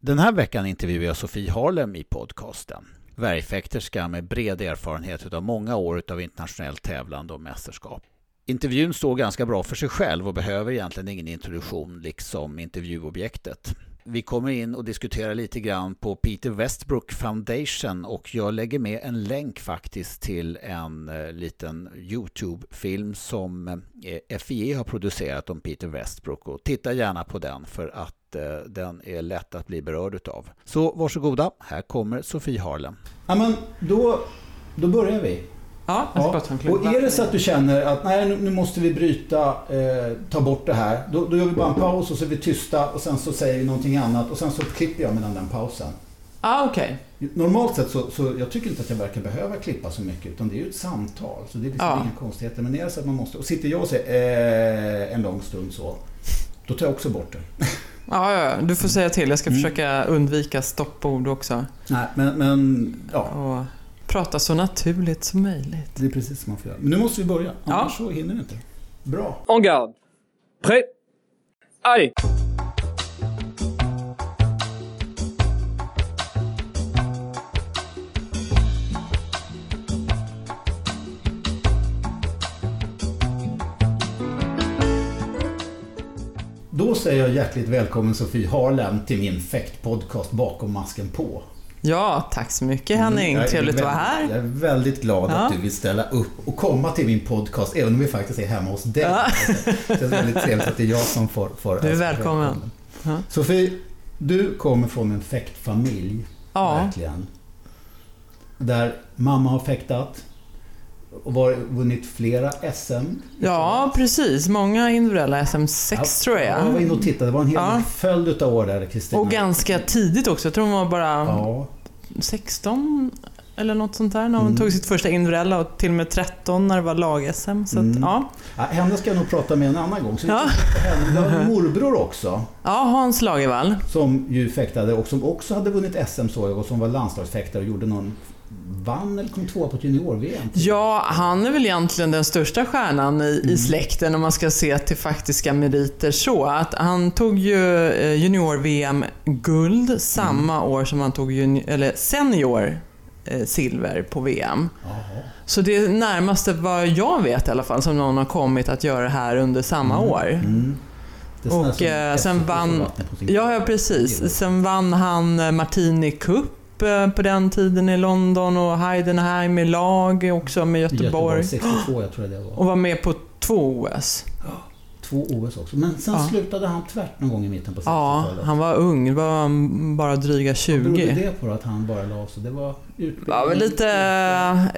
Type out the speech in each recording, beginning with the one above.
Den här veckan intervjuar jag Sofie Harlem i podcasten. Värjfäkterska med bred erfarenhet av många år av internationellt tävlande och mästerskap. Intervjun står ganska bra för sig själv och behöver egentligen ingen introduktion liksom intervjuobjektet. Vi kommer in och diskuterar lite grann på Peter Westbrook Foundation och jag lägger med en länk faktiskt till en eh, liten Youtube-film som eh, FIE har producerat om Peter Westbrook och titta gärna på den för att eh, den är lätt att bli berörd utav. Så varsågoda, här kommer Sofie Harlem. Ja, men då, då börjar vi. Ja, klunk Och är det så att du känner att nej, nu, måste vi bryta, eh, ta bort det här. Då, då gör vi bara en paus och så är vi tysta och sen så säger vi någonting annat och sen så klipper jag mellan den pausen. Ja, okej. Normalt sett så, så jag tycker inte att jag verkar behöva klippa så mycket utan det är ju ett samtal. Så det är liksom Ja. inga konstigheter. Men är det så att man måste, och sitter jag och säger eh, en lång stund så, då tar jag också bort det. Ja, ja, ja, du får säga till. Jag ska Mm. försöka undvika stoppord också. Nej, men, men ja, Och prata så naturligt som möjligt. det är precis som man får göra. Men nu måste vi börja, Ja. annars så hinner vi inte. Bra. En garde. Prêt Allez Då säger jag hjärtligt välkommen Sofie Harlem till min fäktpodcast Bakom masken på. Ja, tack så mycket Henning. Är Trevligt att vara här. Jag är väldigt glad Ja. att du vill ställa upp och komma till min podcast, även om vi faktiskt är hemma hos dig. Ja. Det känns väldigt trevligt att det är jag som får... får Du är välkommen. Ja. Sofie, du kommer från en fäktfamilj, Ja, verkligen. Där mamma har fäktat och var, vunnit flera SM. ja precis. Många individuella SM6 tror Jag var jag. inne och tittade, det var en hel Ja. följd av år där, Kristina. Och ganska tidigt också. Jag tror hon var bara Ja, 16 eller något sånt där när hon Mm. tog sitt första individuella och till och med 13 när det var lag-SM. Så att, Mm. ja. Ja, henne ska jag nog prata med en annan gång. Så Ja. henne. Jag har morbror också. ja, Hans Lagervall. Som ju fäktade och som också hade vunnit SM såg jag och som var landslagsfäktare och gjorde någon... Vann eller kom tvåa på ett junior-VM. Ja, han är väl egentligen den största stjärnan i, Mm. i släkten om man ska se till faktiska meriter så. Att han tog ju eh, junior-VM-guld samma Mm. år som han tog juni- eller senior eh, silver på VM. Jaha. Så det är närmaste vad jag vet i alla fall som någon har kommit att göra det här under samma år. Mm. Sån här Och eh, sen vann, ja, ja precis. Sen vann han Martini Cup eh, på den tiden i London och Heidenheim i lag också med Göteborg. 62 jag tror det var. Och var med på två OS. Två OS också. Men sen Ja. slutade han tvärt någon gång i mitten på 60-talet. Ja, han var ung. Det var bara dryga Vad berodde 20. det på att han bara la sig? Det var utbildning? Ja, lite,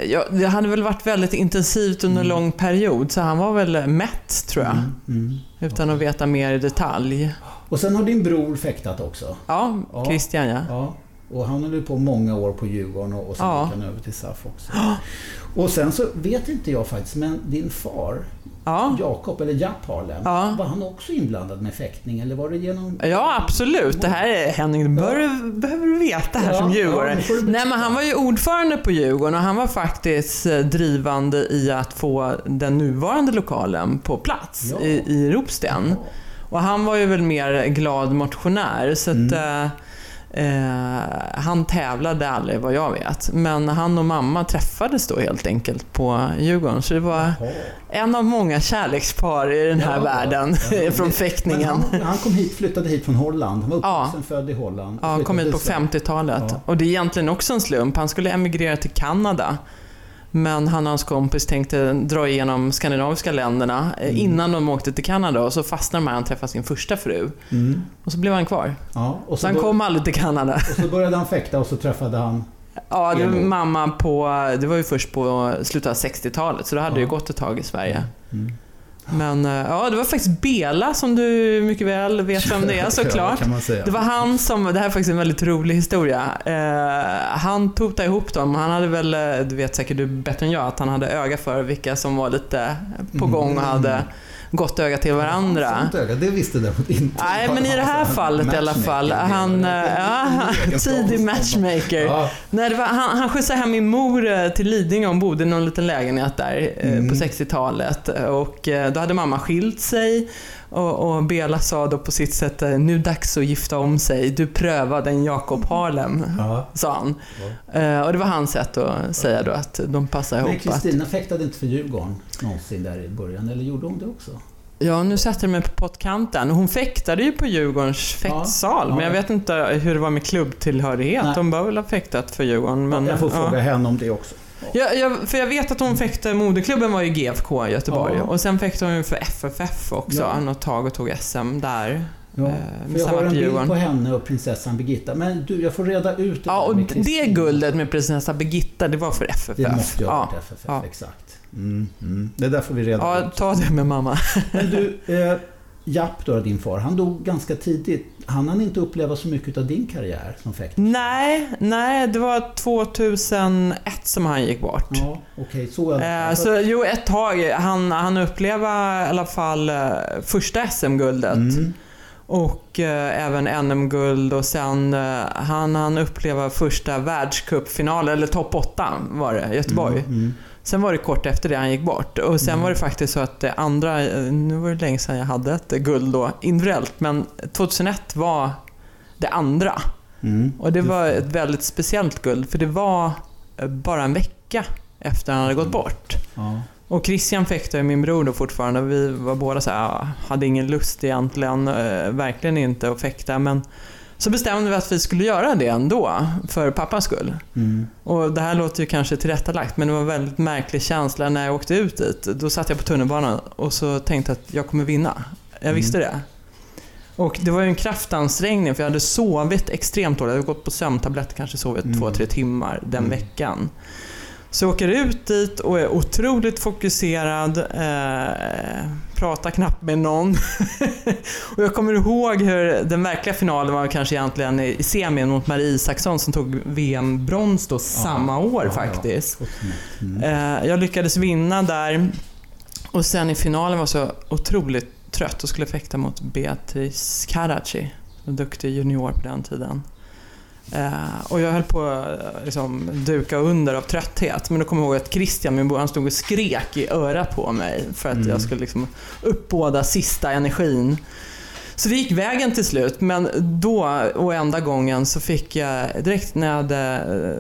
ja, det hade väl varit väldigt intensivt under en Mm. lång period, så han var väl mätt tror jag. Mm, mm. Utan att veta mer i detalj. Och sen har din bror fäktat också. Ja, Ja. Christian ja. Ja, och han höll på många år på Djurgården och, och sen Ja. gick han över till SAF också. Och sen så vet inte jag faktiskt, men din far, Ja, Jakob, eller Japp Harlem, Ja. var han också inblandad med fäktning eller var det genom... ja absolut. Det här är Henning, bör, du- behöver du veta här Ja, som ja, djurgårdare. berätta. Nej, men han var ju ordförande på Djurgården och han var faktiskt eh, drivande i att få den nuvarande lokalen på plats Ja. i, i Ropsten. Ja. Och han var ju väl mer glad motionär så att Mm. Eh, han tävlade aldrig vad jag vet. Men han och mamma träffades då helt enkelt på Djurgården. Så det var Jaha. en av många kärlekspar i den här Ja, världen ja. från fäktningen. han, han kom hit, flyttade hit från Holland. Han var Ja. uppvuxen, född i Holland. Ja, kom hit på till Sverige. 50-talet. Ja. Och det är egentligen också en slump. Han skulle emigrera till Kanada. Men han och hans kompis tänkte dra igenom skandinaviska länderna eh, Mm. innan de åkte till Kanada. Och så fastnade de här han träffade sin första fru. Mm. Och så blev han kvar. Ja, och, Så så han bör- kom aldrig till Kanada. och så började han fäkta och så träffade han... Ja, det var mamma på... Det var ju först på slutet av 60-talet, så det hade Ja. ju gått ett tag i Sverige. Mm. Men eh, ja, det var faktiskt Bela som du mycket väl vet vem det är Ja, såklart. säga. Det var han som, det här är faktiskt en väldigt rolig historia. Eh, han totade ihop dem. Han hade väl, eh, du vet säkert du bättre än jag, att han hade öga för vilka som var lite på gång och hade gott öga till varandra. Sånt öga, det visste däremot inte. Nej, men i det här fallet i alla fall. Han, eh, ja, tidig matchmaker. Ja, Nej, var, han, han skjutsade hem min mor eh, till Lidingö. Hon bodde i någon liten lägenhet där eh, Mm. på 60-talet. Och då hade mamma skilt sig. Och, och Bela sa då på sitt sätt, eh, nu dags att gifta om sig, du prövade en Jakob Harlem, Ja. sa han. Eh, och det var hans sätt att säga då att de passar Men ihop. Att, Kristina fäktade inte för Djurgården någonsin där i början, eller gjorde hon det också? ja, nu sätter du mig på pottkanten. Hon fäktade ju på Djurgårdens fäktsal, ja. men jag vet inte hur det var med klubbtillhörighet. Nej. De bör väl ha fäktat för Djurgården. Men, jag får ja. fråga henne om det också. Ja, jag, för jag vet att hon fäktade, moderklubben var ju GFK i Göteborg. Ja. Och sen fäktade hon ju för FFF också, Ja. något tag och tog SM där. Ja, Eh, för jag har en bild på henne och prinsessan Birgitta. Men du, jag får reda ut det Ja, och det guldet med prinsessa Birgitta, det var för FFF. Det måste jag ha ja. varit FFF, Ja. exakt. Mm, mm. Det där får vi reda ja, ut. ta det med mamma. Men du, eh, Japp då, din far, han dog ganska tidigt. Han hann inte uppleva så mycket av din karriär som fäktare. Nej, nej, det var 2001 som han gick bort. Ja, okej, så alla Eh, så jo, ett tag. Han, han uppleva i alla fall eh, första SM-guldet. Mm, Och eh, även NM-guld och sen eh, han han uppleva första världscupfinalen, eller topp 8 var det, Göteborg. Mm, mm. Sen var det kort efter det han gick bort. Och sen Mm. var det faktiskt så att det andra, eh, nu var det länge sedan jag hade ett guld då, individuellt, men 2001 var det andra. Mm. Och det var ett väldigt speciellt guld, för det var eh, bara en vecka efter han hade gått bort. Ja. Och Christian fäktade min bror då fortfarande. Vi var båda så här, ja, hade ingen lust egentligen, eh, verkligen inte att fäkta. Men så bestämde vi att vi skulle göra det ändå, för pappas skull. Mm. Och det här låter ju kanske tillrättalagt, men det var en väldigt märklig känsla när jag åkte ut dit. Då satt jag på tunnelbanan och så tänkte att jag kommer vinna. Jag visste det. Och det var ju en kraftansträngning för jag hade sovit extremt dåligt. Jag hade gått på sömntabletter, kanske sovit Mm. två, tre timmar den Mm. veckan. Så jag åker ut dit och är otroligt fokuserad, eh, pratar knappt med någon. och jag kommer ihåg hur den verkliga finalen var kanske egentligen i semin mot Marie Isaksson som tog VM-brons då samma år ja, ja. faktiskt. Mm. Eh, jag lyckades vinna där och sen i finalen var jag så otroligt trött och skulle fäkta mot Beatrice Karaci, en duktig junior på den tiden. Eh, och jag höll på att liksom, duka under av trötthet. Men då kommer jag ihåg att Christian, min bror, han stod och skrek i örat på mig för att Mm. jag skulle liksom uppbåda sista energin. Så det gick vägen till slut, men då och enda gången så fick jag, direkt när jag hade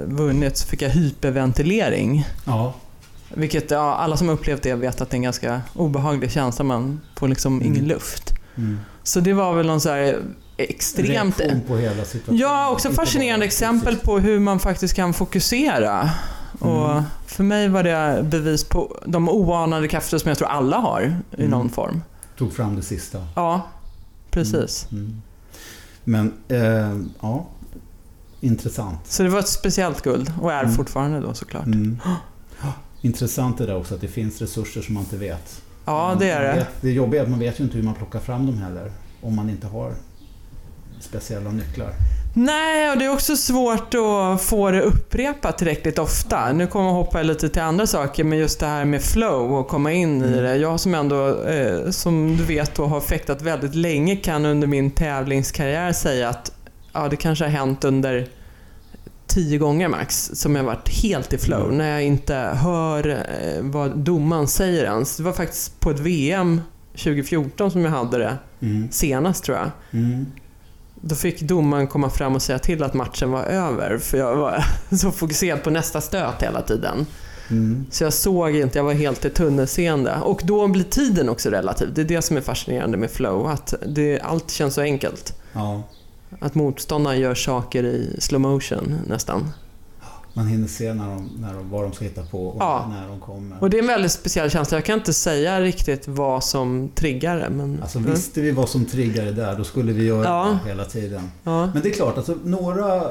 eh, vunnit, så fick jag hyperventilering. Ja. Vilket, ja, alla som har upplevt det vet att det är en ganska obehaglig känsla, man får liksom Mm. ingen luft. Mm. Så det var väl någon så här extremt... Reaktion på hela situationen. Ja, också fascinerande exempel på hur man faktiskt kan fokusera. Och Mm. för mig var det bevis på de oanade krafter som jag tror alla har i Mm. någon form. Tog fram det sista. Ja, precis. Mm. Men, eh, ja. Intressant. Så det var ett speciellt guld och är Mm. fortfarande då såklart. Mm. Intressant det där också att det finns resurser som man inte vet. Ja, det är det. det jobbiga är att man vet ju inte hur man plockar fram dem heller. Om man inte har speciella nycklar. Nej, och det är också svårt att få det upprepat tillräckligt ofta. Nu kommer jag hoppa lite till andra saker, men just det här med flow och komma in i Mm. det. Jag som ändå, eh, som du vet, då, har fäktat väldigt länge kan under min tävlingskarriär säga att ja, det kanske har hänt under tio gånger max som jag varit helt i flow. Mm. När jag inte hör eh, vad domaren säger ens. Det var faktiskt på ett VM 2014 som jag hade det Mm. senast tror jag. Mm. Då fick domaren komma fram och säga till att matchen var över för jag var så fokuserad på nästa stöt hela tiden. Mm. Så jag såg inte, jag var helt i tunnelseende. Och då blir tiden också relativ. Det är det som är fascinerande med flow, att det, allt känns så enkelt. Ja, Att motståndaren gör saker i slow motion nästan. Man hinner se när de, när de, vad de ska hitta på och Ja. när de kommer. Och det är en väldigt speciell känsla. Jag kan inte säga riktigt vad som triggar det. Men, Alltså visste vi vad som triggar det där, då skulle vi göra Ja. det hela tiden. ja. Men det är klart, alltså några...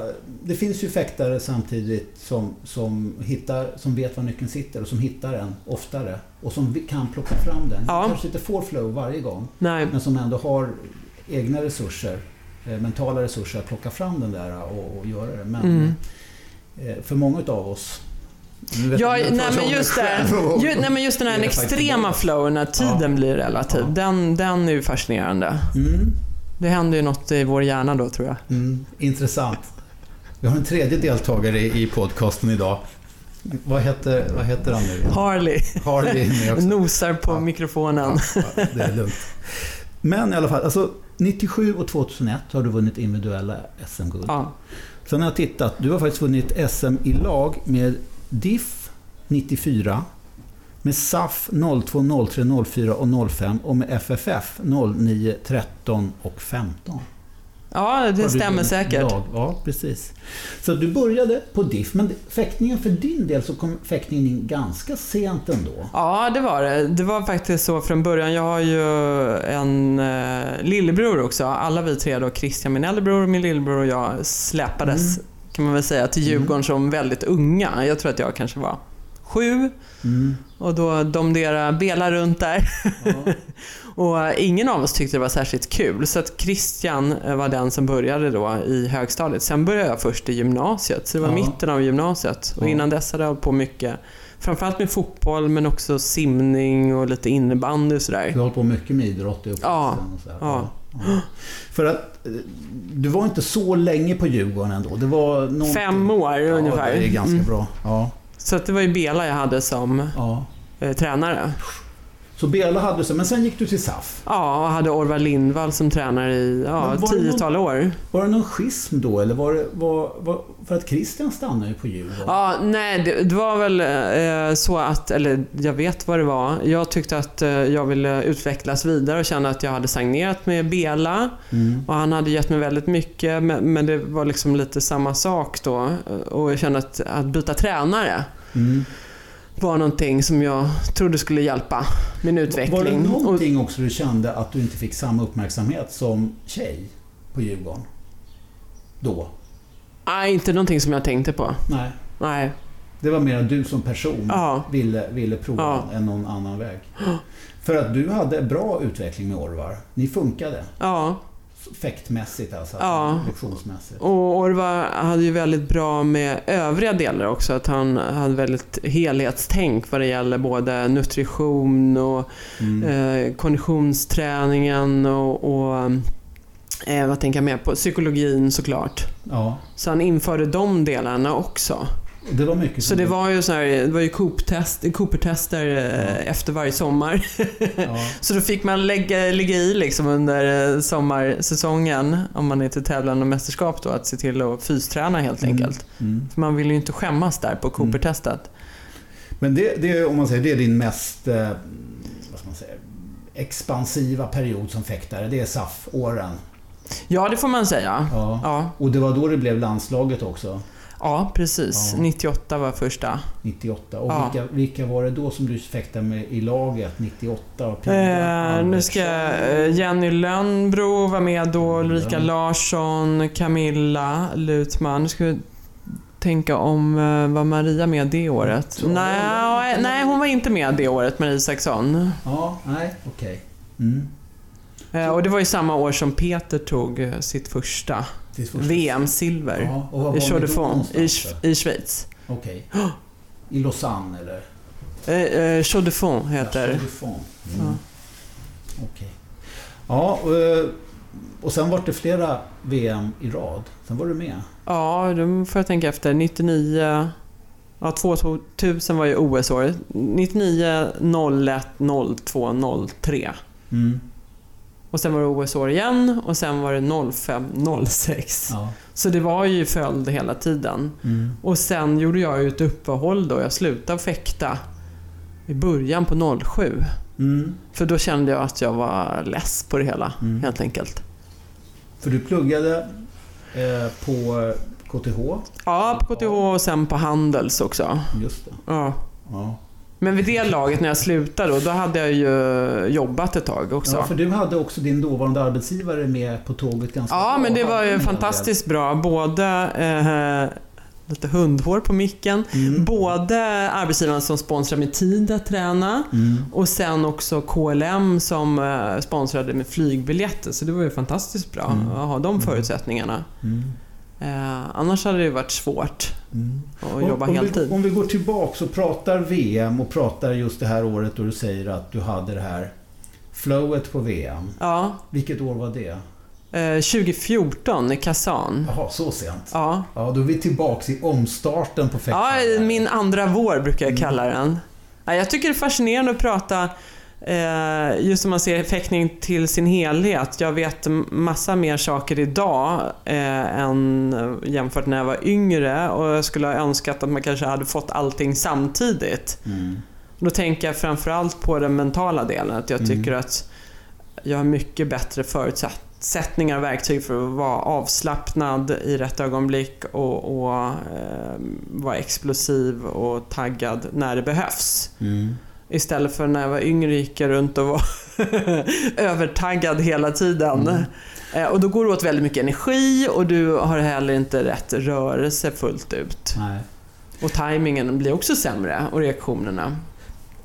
Det finns ju fäktare samtidigt som, som, hittar, som vet var nyckeln sitter och som hittar den oftare. Och som kan plocka fram den. Ja. Kanske inte får flow varje gång, Nej. men som ändå har egna resurser, eh, mentala resurser att plocka fram den där och, och göra det. Men Mm. Eh, för många utav oss... Ja, nej, men just det. Ju, nej men just den här extrema flowen när tiden Ja. blir relativ, Ja. den, den är ju fascinerande. Mm. Det händer ju något i vår hjärna då tror jag. Mm, intressant. Vi har en tredje deltagare i podcasten idag. Vad heter, vad heter han nu? Harley Harley nosar på Ja. mikrofonen. Det är lugnt. Men i alla fall, alltså 97 och 2001 har du vunnit individuella SM-guld. Sen har jag tittat, du har faktiskt vunnit SM i lag med DIF 94, med SAF 02, 03, 04 och 05 och med FFF 09, 13 och 15 ja, det stämmer säkert. Lag. Ja, precis. Så du började på DIF, men fäktningen för din del så kom fäktningen in ganska sent ändå. Ja, det var det. Det var faktiskt så från början. Jag har ju en eh, lillebror också. Alla vi tre då, Christian min äldrebror, min lillebror och jag släpades Mm. kan man väl säga till Djurgården som väldigt unga. Jag tror att jag kanske var sju Mm. och då domderade Bela runt där. Ja. Och ingen av oss tyckte det var särskilt kul. Så att Christian eh, var den som började då i högstadiet. Sen började jag först i gymnasiet. Så det var Ja. mitten av gymnasiet. Och innan dess hade jag hållit på mycket. Framförallt med fotboll men också simning och lite innebandy och sådär. Du har hållit på mycket med idrott i uppväxten. Ja. Och. Ja. Ja. För att eh, du var inte så länge på Djurgården ändå. Det var någonting- Fem år ja, ungefär. det är ganska Mm. bra. Ja. Så att det var ju Bela jag hade som Ja. eh, tränare. Så Bela hade du men sen gick du till SAF. Ja, och hade Orvar Lindvall som tränare i ja, det tiotal år. Var det någon schism då eller var det var, var, för att Christian stannade ju på Djurgården? Ja, nej, det, det var väl eh, så att, eller jag vet vad det var. Jag tyckte att eh, jag ville utvecklas vidare och kände att jag hade stagnerat med Bela. Mm. Och han hade gett mig väldigt mycket, men, men det var liksom lite samma sak då. Och jag kände att, att byta tränare Mm. var någonting som jag trodde skulle hjälpa min utveckling. Var det någonting också du kände att du inte fick samma uppmärksamhet som tjej på Djurgården? Då? Nej, inte någonting som jag tänkte på. Nej. Nej. Det var mer att du som person Ja. ville, ville prova Ja. än någon annan väg. För att du hade bra utveckling med Orvar. Ni funkade. Ja. Fäktmässigt alltså. Ja. Lektionsmässigt. Och Orvar hade ju väldigt bra med övriga delar också. Att han hade väldigt helhetstänk vad det gäller både nutrition och Mm. eh, konditionsträningen och, och eh, vad tänker jag mer på? Psykologin såklart. Ja. Så han införde de delarna också. Det var mycket Så det var ju, så här, det var ju Coop-test, Cooper-tester eh, efter varje sommar. Ja. Så då fick man lägga, ligga i liksom under eh, sommarsäsongen, om man är till tävlande och mästerskap då, att se till att fysträna helt Mm. enkelt. Mm. För man vill ju inte skämmas där på Cooper-testet. Men det, det, om man säger, det är din mest eh, vad ska man säga, expansiva period som fäktare. Det är SAF-åren. Ja, det får man säga. Ja. Ja, Och det var då det blev landslaget också. ja precis. Ja. 98 var första. 98. Och Ja. vilka, vilka var det då som du fäktade med i laget 98? Och Pia Eh, nu ska eh, Jenny Lönnbro vara med då, Ulrika Ja. Larsson, Camilla Lutman. Nu ska vi tänka om, eh, var Maria med det året? Nej, nej, hon var inte med det året, Marie Isaksson. Ja, nej, okej. Mm. Eh, och det var ju samma år som Peter tog eh, sitt första Det är först- VM-silver. Ja, I Tour de France, i, Schweiz. Okej. I Lausanne eller? Eh, eh, de Ja, heter Tour de France. Mm. Okej. Ja, och, eh, och sen var det flera VM i rad. Sen var du med. Ja, då får jag tänka efter. 99... Ja, 2000 var ju OS-året. 99, 01, 02, 03. Mm. Och sen var det OS-år igen och sen var det 05, 06. Ja. Så det var ju följd hela tiden. Mm. Och sen gjorde jag ju ett uppehåll då. Jag slutade fäkta i början på 07. Mm. För då kände jag att jag var less på det hela, Mm. helt enkelt. För du pluggade eh, på KTH. Ja, på KTH och sen på Handels också. Just det. Ja. Ja. Men vid det laget när jag slutade då, då hade jag ju jobbat ett tag också. ja, för du hade också din dåvarande arbetsgivare med på tåget ganska Ja, bra. men det var ju del. fantastiskt bra. Både eh, lite hundhår på micken. Mm. Både arbetsgivaren som sponsrade med tid att träna Mm. och sen också KLM som eh, sponsrade med flygbiljetter. Så det var ju fantastiskt bra Mm. att ha de förutsättningarna. Mm. Eh, annars hade det varit svårt Mm. att jobba om, heltid. Vi, om vi går tillbaka och pratar VM och pratar just det här året då du säger att du hade det här flowet på VM. Ja, Vilket år var det? eh, 2014 i Kazan. Jaha, så sent. Ja. Ja, då är vi tillbaka i omstarten på ja, fäktkarriären. min andra vår brukar jag Mm. kalla den. Ja, jag tycker det är fascinerande att prata just om man ser fäktning till sin helhet. Jag vet massa mer saker idag eh, än jämfört när jag var yngre och jag skulle ha önskat att man kanske hade fått allting samtidigt. Mm. Då tänker jag framförallt på den mentala delen. Att jag Mm. tycker att jag har mycket bättre förutsättningar och verktyg för att vara avslappnad i rätt ögonblick och, och eh, vara explosiv och taggad när det behövs. Mm. Istället för när jag var yngre gick jag runt och var övertaggad hela tiden. Mm. Eh, Och då går det åt väldigt mycket energi och du har heller inte rätt rörelse fullt ut. Nej. Och tajmingen blir också sämre och reaktionerna.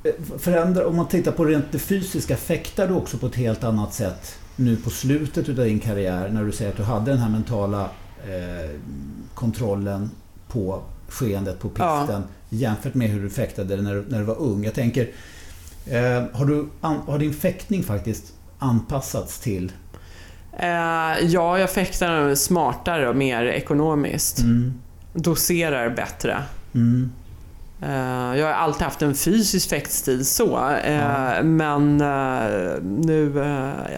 Eh, Förändra, om man tittar på rent det fysiska, fäktar du också på ett helt annat sätt nu på slutet av din karriär när du säger att du hade den här mentala eh, kontrollen på skeendet på Ja. pisten jämfört med hur du fäktade när, du- när du var ung. Jag tänker, eh, har, du, an, har din fäktning faktiskt anpassats till Eh, ja, jag fäktar smartare och mer ekonomiskt. Mm. Doserar bättre. Mm. Eh, jag har alltid haft en fysisk fäktstil så, Ja. men eh, nu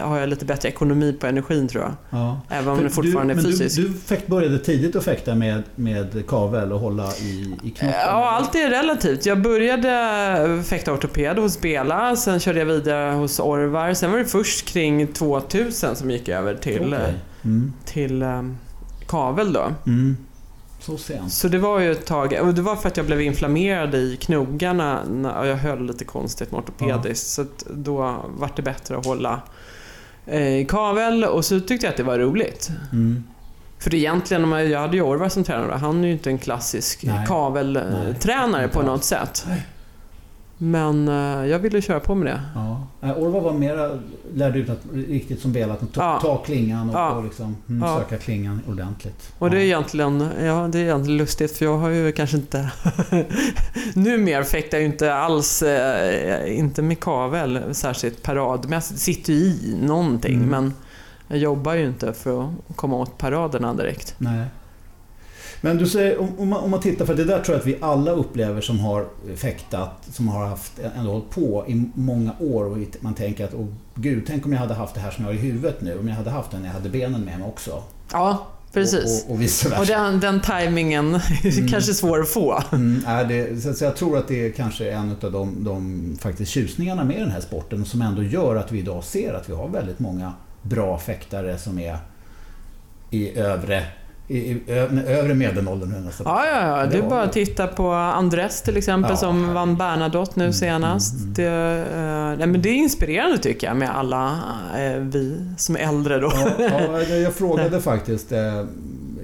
har jag lite bättre ekonomi på energin tror jag. Ja. Även om det För fortfarande du, är men fysiskt. Du, du fäkt, började tidigt att fäkta med, med kavel och hålla i, i knoppen? Ja, allt är relativt. Jag började fäkta ortoped hos Bela, sen körde jag vidare hos Orvar. Sen var det först kring 2000 som gick över till, Okej. Mm. till kavel då. Mm. Så sent. Så det var ju ett tag, och det var för att jag blev inflammerad i knogarna när jag höll lite konstigt med ortopediskt. Så att då var det bättre att hålla eh, i kavel och så tyckte jag att det var roligt. Mm. För egentligen, jag hade ju Orvar som tränare, han är ju inte en klassisk Nej. kaveltränare Nej. på något sätt. Men eh, jag ville köra på med det. Ja. Nej, Orvar var mera, lärde ut att riktigt som Bela, att ta, Ja. ta klingan och, Ja. och liksom, mm, Ja. söka klingan ordentligt. Och det är egentligen, ja, det är egentligen lustigt för jag har ju kanske inte... Numera fäktar jag ju inte alls, eh, inte med kavel särskilt paradmässigt. Sitter ju i någonting Mm. men jag jobbar ju inte för att komma åt paraderna direkt. Nej. Men du säger, om, man, om man tittar, för det där tror jag att vi alla upplever som har fäktat, som har haft, ändå hållit på i många år och man tänker att, åh gud, tänk om jag hade haft det här som jag har i huvudet nu, om jag hade haft det när jag hade benen med mig också. Ja, precis. Och, och, och. Och den, den tajmingen är Mm. kanske svår att få. Mm, är det, så, så jag tror att det är kanske en av de, de faktiskt tjusningarna med den här sporten som ändå gör att vi idag ser att vi har väldigt många bra fäktare som är i övre, i, i övre medelåldern. nästan Ja, ja, ja. Det är bara att titta på Andres till exempel Ja, som herregud. vann Bernadotte nu Mm, senast. mm, mm. Det, eh, nej, men det är inspirerande tycker jag med alla eh, vi som är äldre då. Ja, ja, jag- frågade faktiskt eh,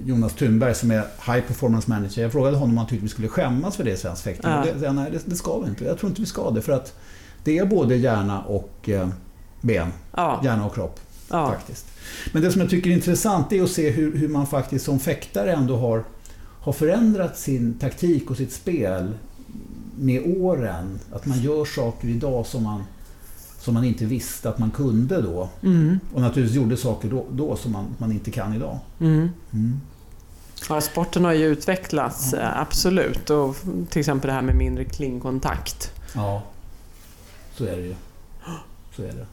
Jonas Thunberg som är High Performance Manager. Jag frågade honom om han tyckte vi skulle skämmas för det i svensk fäktning. Ja. Det, nej, det, det ska vi inte. Jag tror inte vi ska det. För att det är både hjärna och eh, ben. Ja, Hjärna och kropp. Ja. faktiskt. Men det som jag tycker är intressant är att se hur, hur man faktiskt som fäktare ändå har, har förändrat sin taktik och sitt spel med åren. Att man gör saker idag som man, som man inte visste att man kunde då. Mm, Och naturligtvis gjorde saker då, då som man, man inte kan idag. mm. Mm. Ja, sporten har ju utvecklats, eh, absolut. Och till exempel det här med mindre klingkontakt. Ja, så är det ju. Så är det.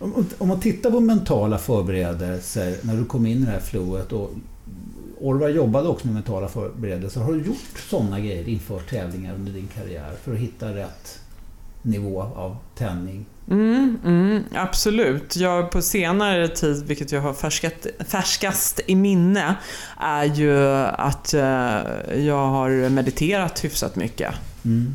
Om, om man tittar på mentala förberedelser när du kom in i det här flowet och Orvar jobbade också med mentala förberedelser. Har du gjort sådana grejer inför tävlingar under din karriär för att hitta rätt nivå av tändning? Mm, mm, absolut. Jag på senare tid, vilket jag har färskat, färskast i minne, är ju att eh, jag har mediterat hyfsat mycket. Mm.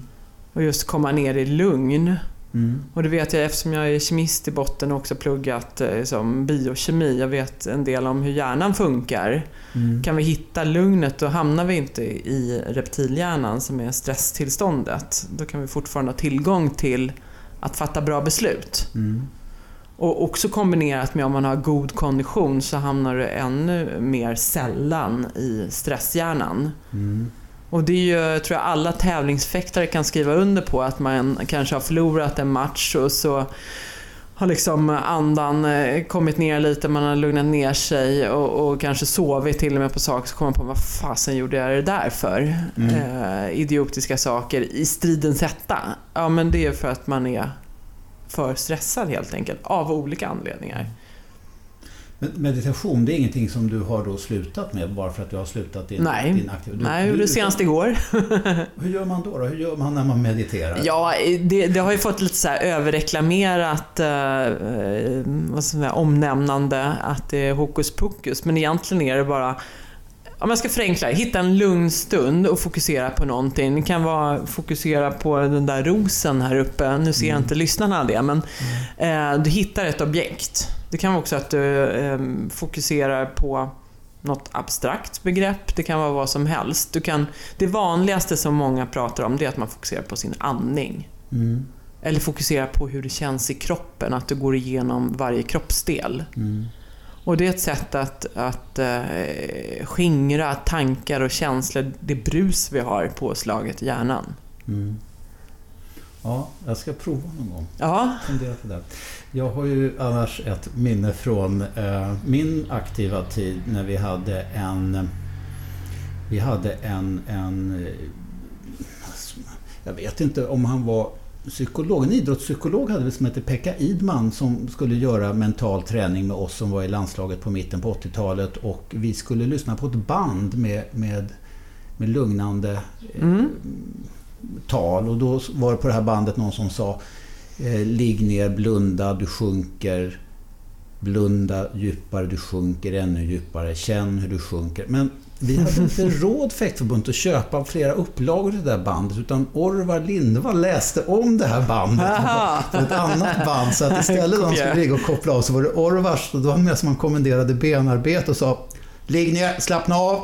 Och just komma ner i lugn. Mm. Och det vet jag eftersom jag är kemist i botten och också pluggat eh, som biokemi. Jag vet en del om hur hjärnan funkar. Mm. Kan vi hitta lugnet då hamnar vi inte i reptilhjärnan som är stresstillståndet. Då kan vi fortfarande ha tillgång till att fatta bra beslut. Mm. Och också kombinerat med om man har god kondition så hamnar du ännu mer sällan i stresshjärnan. Mm. Och det är ju, tror jag alla tävlingsfäktare kan skriva under på, att man kanske har förlorat en match och så har liksom andan eh, kommit ner lite, man har lugnat ner sig och, och kanske sovit till och med på saker, så kommer man på vad fasen gjorde jag det där för? Mm. Eh, idiotiska saker i stridens hetta. Ja men det är för att man är för stressad helt enkelt, av olika anledningar. Men meditation, det är ingenting som du har då slutat med bara för att du har slutat din, Nej. din aktiva... Nej, gjorde det senast igår. Hur gör man då, då? Hur gör man när man mediterar? Ja, det, det har ju fått lite så här överreklamerat eh, vad ska man säga, omnämnande att det är hokus pokus, men egentligen är det bara om jag ska förenkla hitta en lugn stund och fokusera på någonting. Det kan vara fokusera på den där rosen här uppe. Nu ser jag inte lyssnarna det, men eh, du hittar ett objekt. Det kan vara också att du eh, fokuserar på något abstrakt begrepp. Det kan vara vad som helst. Du kan, det vanligaste som många pratar om det är att man fokuserar på sin andning. Mm. Eller fokuserar på hur det känns i kroppen, att du går igenom varje kroppsdel. Och det är ett sätt att, att eh, skingra tankar och känslor, det brus vi har påslaget i hjärnan. Mm. Ja, jag ska prova någon gång. Ja, Fundera på det. Jag har ju annars ett minne från eh, min aktiva tid när vi hade en... Vi hade en... en eh, jag vet inte om han var psykolog. En idrottspsykolog hade vi som hette Pekka Idman som skulle göra mental träning med oss som var i landslaget på mitten på 80-talet. Och vi skulle lyssna på ett band med, med, med lugnande eh, Mm. tal. Och då var det på det här bandet någon som sa eh, Ligg ner, blunda, du sjunker. Blunda djupare, du sjunker ännu djupare. Känn hur du sjunker. Men vi hade inte råd fäktförbundet att köpa flera upplagor till det där bandet. Utan Orvar Lindvall läste om det här bandet på ett annat band. Så att istället för att de skulle ligga och koppla av så var det Orvars. Och då var det mer som man kommenderade benarbete och sa Ligg ner, slappna av.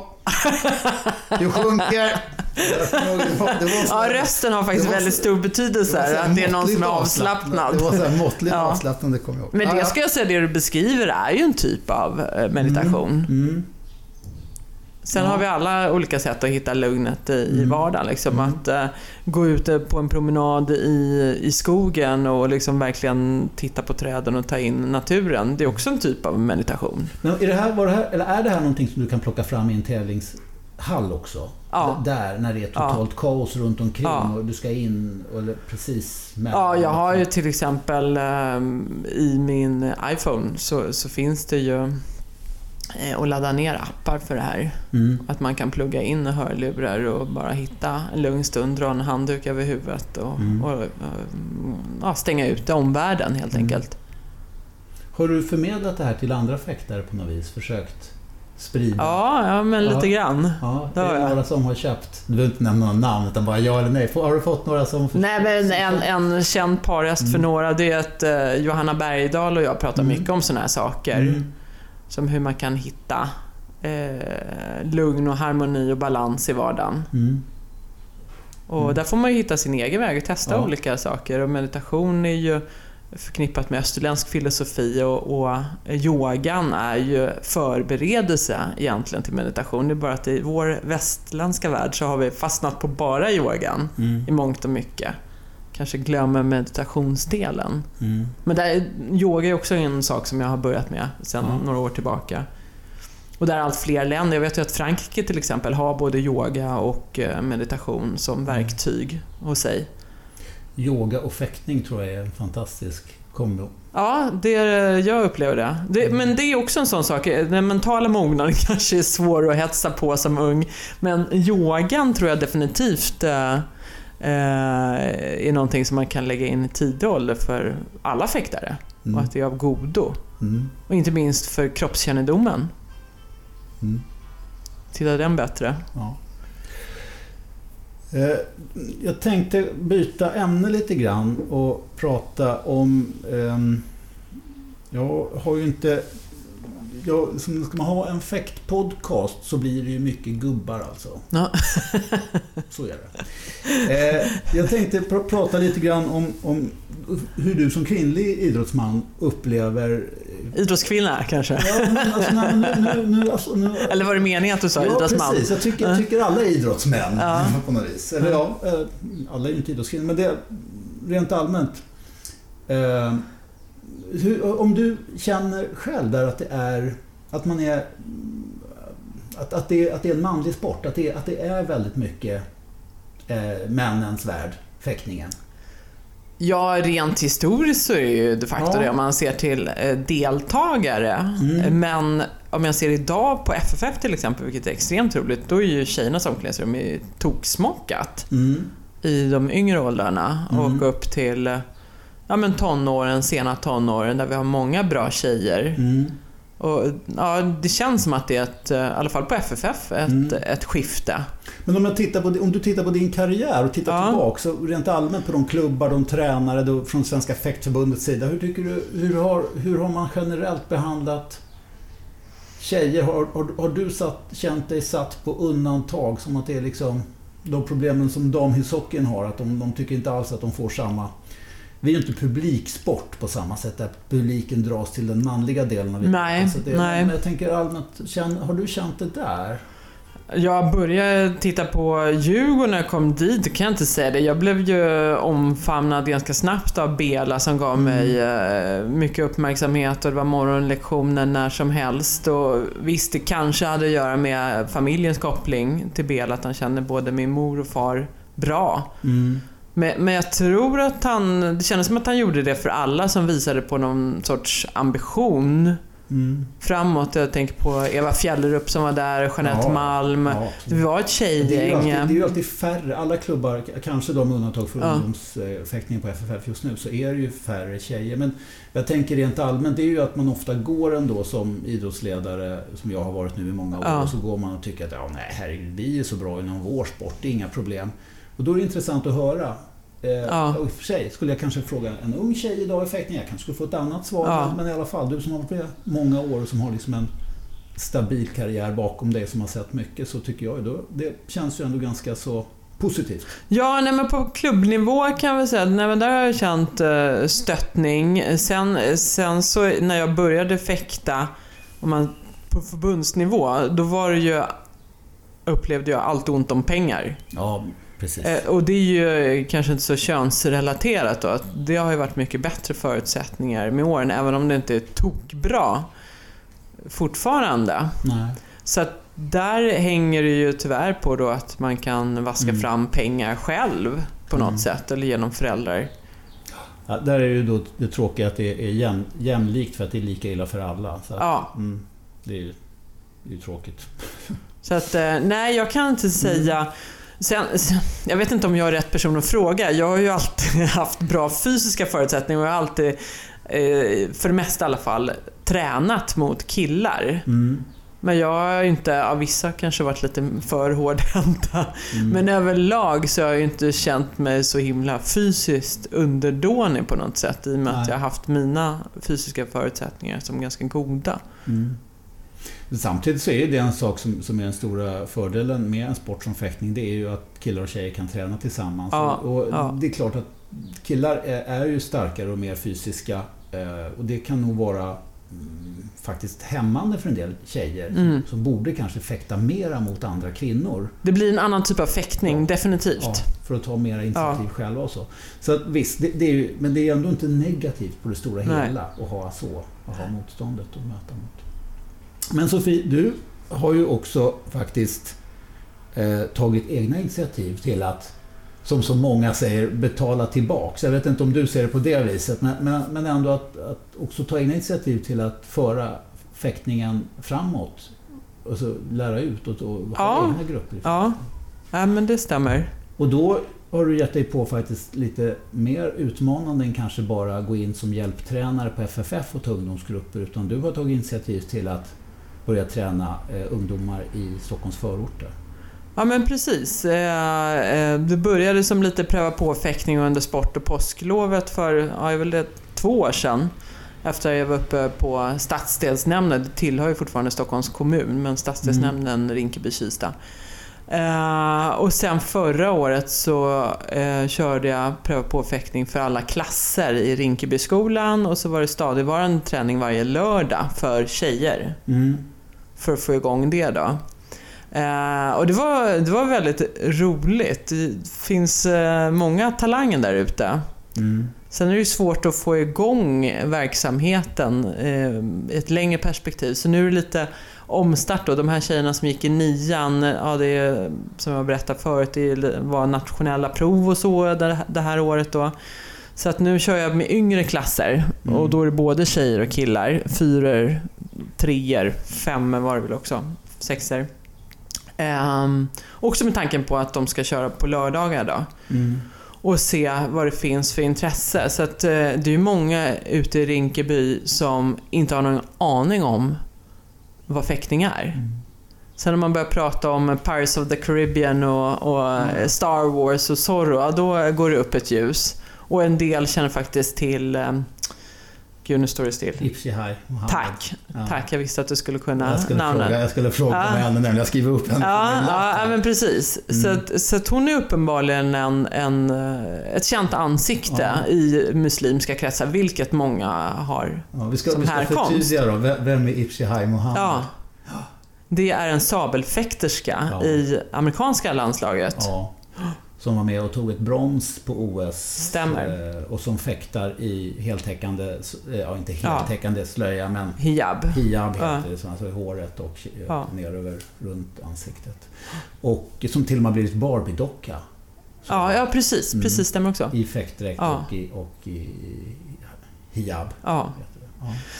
Du sjunker. Det det ja rösten har faktiskt det väldigt stor det betydelse. här Att det är någon som är avslappnad. Det var så här måttligt Ja. avslappnande, kommer jag ihåg. Men det ja. skulle jag säga, det du beskriver är ju en typ av eh, meditation. Mm. Sen Ja. har vi alla olika sätt att hitta lugnet i, i Mm. vardagen. Liksom. Mm. Att eh, gå ute på en promenad i, i skogen och liksom verkligen titta på träden och ta in naturen. Det är också en typ av meditation. Men är det, här, var det här, eller är det här någonting som du kan plocka fram i en tävlingshall också? Ja. Där, när det är totalt kaos runt omkring Ja. och du ska in, eller precis mellan. Ja, jag har ju till exempel ehm, i min iPhone så, så finns det ju eh, att ladda ner appar för det här. Mm. Att man kan plugga in hörlurar och bara hitta en lugn stund, dra en handduk över huvudet och, Mm. och, eh, ja, stänga ute omvärlden helt Mm. enkelt. Har du förmedlat det här till andra fäktare på något vis? Försökt sprida? Ja, ja men lite Ja. grann. Ja, det är det några som har köpt? Du behöver inte nämna några namn utan bara ja eller nej. Har du fått några som... Nej, men en, en känd parhäst för Mm. några det är att eh, Johanna Bergdahl och jag pratar Mm. mycket om sådana här saker. Som hur man kan hitta eh, lugn och harmoni och balans i vardagen. Mm. Och Mm. där får man ju hitta sin egen väg och testa Ja. olika saker. Och meditation är ju förknippat med österländsk filosofi och, och yogan är ju förberedelse egentligen till meditation. Det är bara att i vår västländska värld så har vi fastnat på bara yogan Mm. i mångt och mycket. Kanske glömmer meditationsdelen. Mm. Men där, yoga är också en sak som jag har börjat med sedan Ja. några år tillbaka. Och där allt fler länder, jag vet ju att Frankrike till exempel har både yoga och eh, meditation Mm. som verktyg hos sig. Yoga och fäktning tror jag är en fantastisk kombo. Ja, det, jag upplever det. det. Men det är också en sån sak, den mentala mognaden kanske är svår att hetsa på som ung. Men yogan tror jag definitivt eh, är någonting som man kan lägga in i tidig ålder för alla fäktare. Mm. Och att det är av godo. Mm. Och inte minst för kroppskännedomen. Mm. Till den bättre. Ja. Eh, Jag tänkte byta ämne lite grann och prata om... ehm, Jag har ju inte... Som ska man ha en fäktpodcast så blir det ju mycket gubbar alltså. Ja. Så är det. Eh, Jag tänkte pr- prata lite grann om, om hur du som kvinnlig idrottsman upplever... Idrottskvinna kanske? Ja, men alltså, nej, men nu, nu, nu, alltså, nu, Eller var det meningen att du sa ja, idrottsman? precis. Jag tycker, jag tycker alla är idrottsmän Ja. på något vis. Eller ja, eh, alla är ju inte idrottskvinnor, men det rent allmänt. Eh, hur, om du känner själv där att det är att man är att, att, det, att det är en manlig sport, att det, att det är väldigt mycket eh, männens värld, fäktningen. Ja, rent historiskt så är det ju de facto Ja. det om man ser till eh, deltagare. Mm. Men om jag ser idag på FFF till exempel, vilket är extremt roligt, då är ju tjejernas omklädningsrum toksmockat Mm. i de yngre åldrarna Mm. och upp till ja, men tonåren, sena tonåren där vi har många bra tjejer. Mm. Och, ja, det känns som att det är ett, eh, i alla fall på FFF, ett, Mm. ett skifte. Men om, jag tittar på, om du tittar på din karriär och tittar Ja. tillbaka, så rent allmänt på de klubbar, de tränare då, från Svenska fäktförbundets sida. Hur tycker du, hur har, hur har man generellt behandlat tjejer? Har, har, har du satt, känt dig satt på undantag? Som att det är liksom de problemen som damishockeyn har, att de, de tycker inte alls att de får samma... Vi är ju inte publiksport på samma sätt där publiken dras till den manliga delen av. Nej, Så det, nej. Men jag tänker allmänt, känn, har du känt det där? Jag började titta på Djurgården när jag kom dit, det kan jag inte säga det. Jag blev ju omfamnad ganska snabbt av Bela som gav Mm. mig eh, mycket uppmärksamhet och det var morgonlektioner när som helst. Och visst, det kanske hade att göra med familjens koppling till Bela, att han kände både min mor och far bra. Mm. Men, men jag tror att han, det kändes som att han gjorde det för alla som visade på någon sorts ambition Mm. framåt. Jag tänker på Eva Fjällerup som var där, Jeanette Ja, Malm. Ja, Vi var ett Det tjejgäng. alltid, det är ju alltid färre, alla klubbar, kanske de undantag för Ja. ungdomsfäktningen på FFF just nu, så är det ju färre tjejer. Men jag tänker rent allmänt, det är ju att man ofta går ändå som idrottsledare, som jag har varit nu i många år, Ja. och så går man och tycker att ja, nej, herregud, vi är så bra inom vår sport, det är inga problem. Och då är det intressant att höra. Eh, Ja. och för sig skulle jag kanske fråga en ung tjej idag i fäktning, jag kanske skulle få ett annat svar. Ja. Men, i alla fall, du som har varit med många år och som har liksom en stabil karriär bakom dig som har sett mycket så tycker jag då, det känns ju ändå ganska så positivt. Ja, nej, men på klubbnivå kan vi säga, nej, men där har jag känt eh, stöttning. Sen, sen så när jag började fäkta, om man, på förbundsnivå, då var det ju, upplevde jag allt ont om pengar. Ja, precis. Eh, och det är ju kanske inte så könsrelaterat då. Det har ju varit mycket bättre förutsättningar med åren, även om det inte är tokbra fortfarande. Nej. Så att där hänger det ju tyvärr på då att man kan vaska Mm. fram pengar själv på något Mm. sätt, eller genom föräldrar. Ja, där är ju då det tråkiga att det är jäm, jämlikt för att det är lika illa för alla. Så att, Ja, mm, det är ju det är ju tråkigt. så att eh, nej, jag kan inte säga Sen, jag vet inte om jag är rätt person att fråga. Jag har ju alltid haft bra fysiska förutsättningar och jag har alltid, eh, för det mesta i alla fall, tränat mot killar. Mm, Men jag har ju inte, ja, vissa kanske varit lite för hårdhänta. mm. Men överlag så har jag ju inte känt mig så himla fysiskt underdånig på något sätt i och med att Nej. jag har haft mina fysiska förutsättningar som ganska goda. Mm. Samtidigt så är det en sak som, som är den stora fördelen med en sport som fäktning. Det är ju att killar och tjejer kan träna tillsammans. Ja, och ja. Det är klart att killar är, är ju starkare och mer fysiska. Eh, och det kan nog vara mm, faktiskt hämmande för en del tjejer. Mm. Som borde kanske fäkta mera mot andra kvinnor. Det blir en annan typ av fäktning, Ja. definitivt. För att ta mera initiativ själva och så. Så att, visst, det, det är ju, men det är ändå inte negativt på det stora Nej. hela att ha så. Att ha motståndet och möta mot. Men Sofie, du har ju också faktiskt eh, tagit egna initiativ till att, som så många säger, betala tillbaks. Jag vet inte om du ser det på det viset, men, men, men ändå att, att också ta egna initiativ till att föra fäktningen framåt. Och så lära ut och, och ha Ja. egna grupper. Ja, ja men det stämmer. och då har du gett dig på faktiskt lite mer utmanande än kanske bara gå in som hjälptränare på FFF och ta ungdomsgrupper. Utan du har tagit initiativ till att börja träna eh, ungdomar i Stockholms förorter. Ja men precis. Eh, eh, Det började som lite pröva på fäktning under sport och påsklovet för, ja, väl det två år sedan. Efter jag var uppe på stadsdelsnämnden, det tillhör ju fortfarande Stockholms kommun, men stadsdelsnämnden Rinkeby-Kista. Eh, och sen förra året så eh, körde jag pröva på fäktning för alla klasser i Rinkebyskolan och så var det stadigvarande träning varje lördag för tjejer Mm. för att få igång det då. Eh, och det var, det var väldigt roligt. Det finns många talanger där ute. Mm. Sen är det ju svårt att få igång verksamheten i ett längre perspektiv. Så nu är det lite omstart då. De här tjejerna som gick i nian, ja, det är, som jag berättade förut, det var nationella prov och så det här året då. Så att nu kör jag med yngre klasser Mm. och då är det både tjejer och killar. Fyror, treor, femmor var det väl också. Sexor. Ehm, också med tanken på att de ska köra på lördagar då. Mm. Och se vad det finns för intresse. Så att eh, det är många ute i Rinkeby som inte har någon aning om vad fäktning är. Mm. Sen när man börjar prata om Pirates of the Caribbean och, och Mm. Star Wars och Zorro, ja, då går det upp ett ljus. Och en del känner faktiskt till... Gud, nu står det still. Ipsi High Mohammed. Tack, Ja. tack. Jag visste att du skulle kunna Jag skulle namnet. fråga, jag skulle fråga Ja. henne nämligen. Jag skriver upp henne Ja, ja, ja, men precis. Så, Mm. att, så att hon är uppenbarligen en, en, eh, ett känt ansikte Ja. i muslimska kretsar, vilket många har. Ja, vi ska, som vi ska förtydliga då. Vem är Ipsi High Mohammed? Ja. Det är en sabelfäkterska i amerikanska landslaget. Ja. Som var med och tog ett brons på OS. Stämmer. eh, Och som fäktar i heltäckande, eh, ja inte heltäckande slöja men Hijab. hijab heter Ja. det, så alltså i håret och eh, Ja. ner över runt ansiktet. Och som till och med har blivit Barbie-docka. Ja, ja precis. Mm. Precis, stämmer också. I fäktdräkt Ja. och, i, och i hijab. Ja.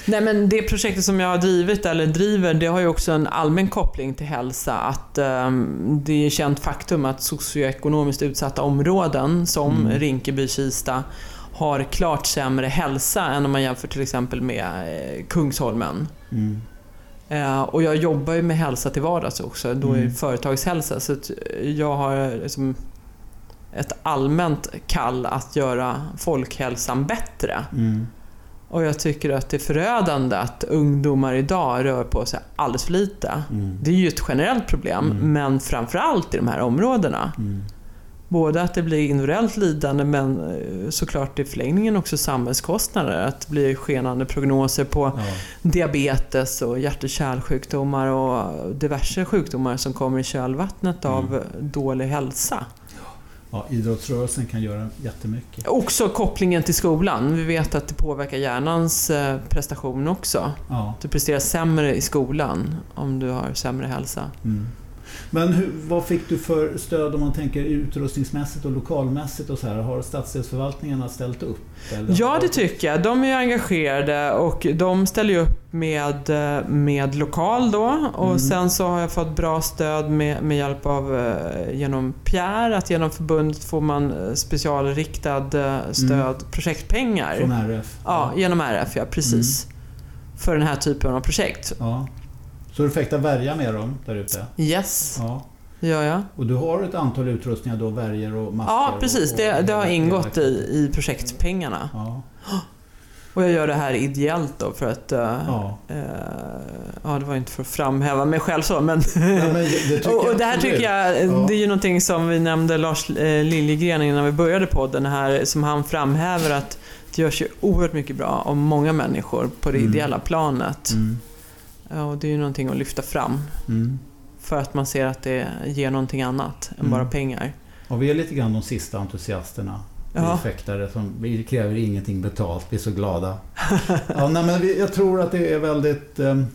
Nej men det projektet som jag har drivit, eller driver, det har ju också en allmän koppling till hälsa. Att ehm, det är känt faktum att socioekonomiskt utsatta områden som Mm. Rinkeby, Kista har klart sämre hälsa än om man jämför till exempel med eh, Kungsholmen. Mm. Eh, och jag jobbar ju med hälsa till vardags också, då är Mm. det företagshälsa. Så att jag har liksom ett allmänt kall att göra folkhälsan bättre. Mm. Och jag tycker att det är förödande att ungdomar idag rör på sig alldeles för lite. Mm. Det är ju ett generellt problem, Mm. men framförallt i de här områdena. Mm. Både att det blir individuellt lidande, men eh, såklart i förlängningen också samhällskostnader. Att det blir skenande prognoser på Ja. diabetes och hjärt och kärlsjukdomar och diverse sjukdomar som kommer i kölvattnet av Mm. dålig hälsa. Ja, idrottsrörelsen kan göra jättemycket. Också kopplingen till skolan. Vi vet att det påverkar hjärnans eh, prestation också. Ja. Du presterar sämre i skolan om du har sämre hälsa. Mm. Men hur, vad fick du för stöd om man tänker utrustningsmässigt och lokalmässigt och så här? Har stadsdelsförvaltningarna ställt upp? eller? Ja, det tycker jag. De är ju engagerade och de ställer upp med, eh, med lokal då. Och Mm. sen så har jag fått bra stöd med, med hjälp av eh, genom Pierre, att genom förbundet får man eh, specialriktad stöd, projektpengar. Från RF? Ja, genom RF, ja precis. För den här typen av projekt. ja. Så du fäktar värja med dem där ute? Yes, Ja. gör jag. Och du har ett antal utrustningar då, värjor och masker? Ja, och- precis. och Det, det har ingått i, i projektpengarna. Ja. Och jag gör det här ideellt då för att... eh, ja. eh, ja, det var inte för att framhäva mig själv så, men... Ja, men det, och, och det här tycker jag, Ja. det är ju någonting som vi nämnde Lars eh, Liljegren innan vi började podden här, som han framhäver att det görs ju oerhört mycket bra av många människor på det Mm. ideella planet. Mm. Ja, och det är ju någonting att lyfta fram. Mm. För att man ser att det ger någonting annat än Mm. bara pengar. Och vi är lite grann de sista entusiasterna. Ja. Vi fäktare som vi kräver ingenting betalt, vi är så glada. ja, nej, men jag tror att det är väldigt... ehm,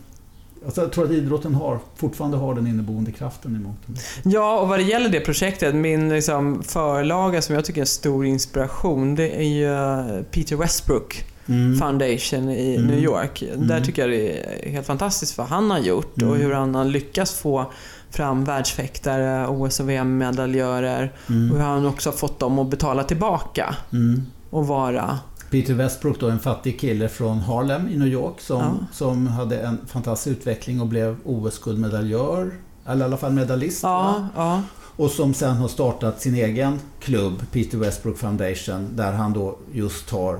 alltså, jag tror att idrotten har, fortfarande har den inneboende kraften emot den. Ja, och vad det gäller det projektet, min liksom förlaga som jag tycker är en stor inspiration, det är ju eh, Peter Westbrook Mm. Foundation i Mm. New York. Där Mm. tycker jag det är helt fantastiskt vad han har gjort och Mm. hur han har lyckats få fram världsfäktare, OS och VM-medaljörer och Mm. hur han också har fått dem att betala tillbaka Mm. och vara... Peter Westbrook då, en fattig kille från Harlem i New York som, Ja. som hade en fantastisk utveckling och blev OS-guldmedaljör. Eller i alla fall medalist. Ja, ja. Och som sen har startat sin egen klubb, Peter Westbrook Foundation, där han då just tar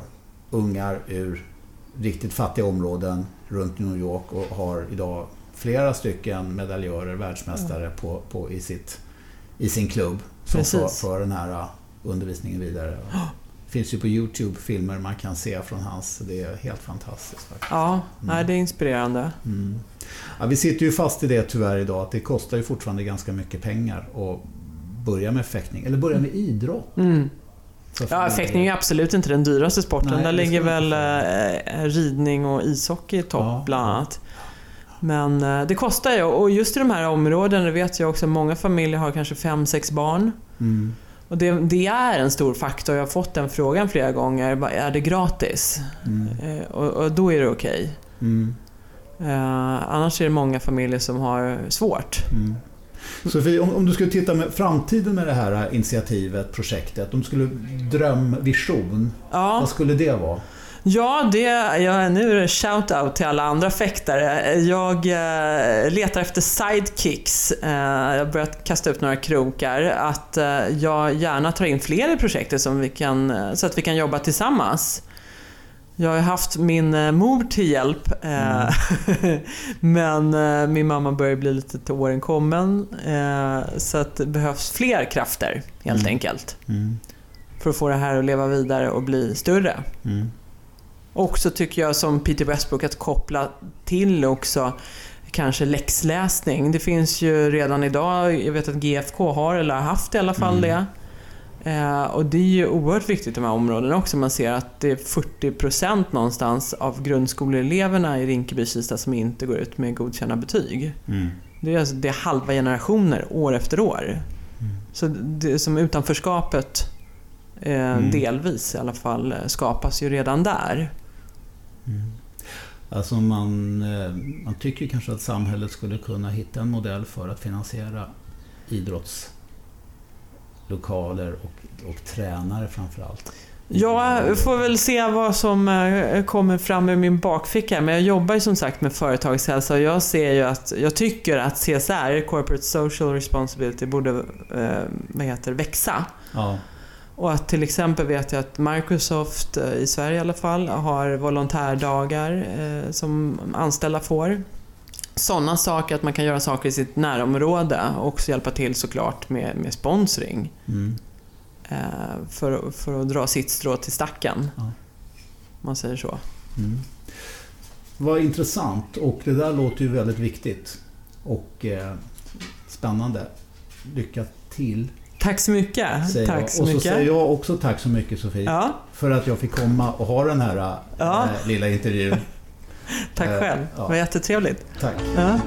ungar ur riktigt fattiga områden runt New York och har idag flera stycken medaljörer, världsmästare på, på, i, sitt, i sin klubb som för, för den här uh, undervisningen vidare. Det finns ju på Youtube filmer man kan se från hans, det är helt fantastiskt. Faktiskt. ja nej, det är inspirerande. Mm. Ja, vi sitter ju fast i det tyvärr idag, att det kostar ju fortfarande ganska mycket pengar att börja med fäktning, eller börja med idrott. Mm. Ja, fäktning är absolut inte den dyraste sporten. Nej, Där det ligger väl eh, ridning och ishockey i topp Ja. bland annat. Men eh, det kostar ju och just i de här områdena vet jag också att många familjer har kanske fem sex barn. Mm. Och det, det, är en stor faktor. Jag har fått den frågan flera gånger. Är det gratis? Mm. Eh, och, och, då är det okej. Okay. Mm. Annars är det många familjer som har svårt. Sofie, om, om, du skulle titta med framtiden med det här initiativet, projektet. Om du skulle drömvision, ja. vad skulle det vara? Ja, det, ja, nu är det shout-out till alla andra fäktare. Jag eh, letar efter sidekicks. Eh, jag har börjat kasta upp några krokar. Att eh, jag gärna tar in fler i projektet som vi kan, eh, så att vi kan jobba tillsammans. Jag har haft min eh, mor till hjälp. Eh, mm. men eh, min mamma börjar bli lite till åren kommen. Så att det behövs fler krafter helt mm. enkelt. Mm. För att få det här att leva vidare och bli större. Mm. Också tycker jag som Peter Westbrook att koppla till också kanske läxläsning. Det finns ju redan idag, jag vet att GFK har eller har haft i alla fall mm. det. Eh, och det är ju oerhört viktigt i de här områdena också. Man ser att det är 40% någonstans av grundskoleeleverna i Rinkeby-Kista som inte går ut med godkända betyg. Mm. Det, är alltså, det är halva generationer år efter år. Mm. Så det som utanförskapet eh, mm. delvis i alla fall skapas ju redan där. Mm. Alltså man, eh, man tycker kanske att samhället skulle kunna hitta en modell för att finansiera idrottslokaler och, och tränare framförallt. Ja, jag får väl se vad som eh, kommer fram ur min bakficka. Men jag jobbar ju som sagt med företagshälsa och jag ser ju att jag tycker att CSR, Corporate Social Responsibility, borde eh, vad heter, växa. Ja. Och att till exempel vet jag att Microsoft, eh, i Sverige i alla fall, har volontärdagar eh, som anställda får. Sådana saker, att man kan göra saker i sitt närområde och också hjälpa till såklart med, med sponsring. Mm. Eh, för, för att dra sitt strå till stacken. Ja. Om man säger så. Mm. Vad intressant och det där låter ju väldigt viktigt. Och eh, spännande. Lycka till Tack så mycket. Säger tack så och så mycket. säger jag också tack så mycket Sofie. Ja. För att jag fick komma och ha den här ja. äh, lilla intervjun. Tack själv. Äh, ja. Det var jättetrevligt. Tack. Ja.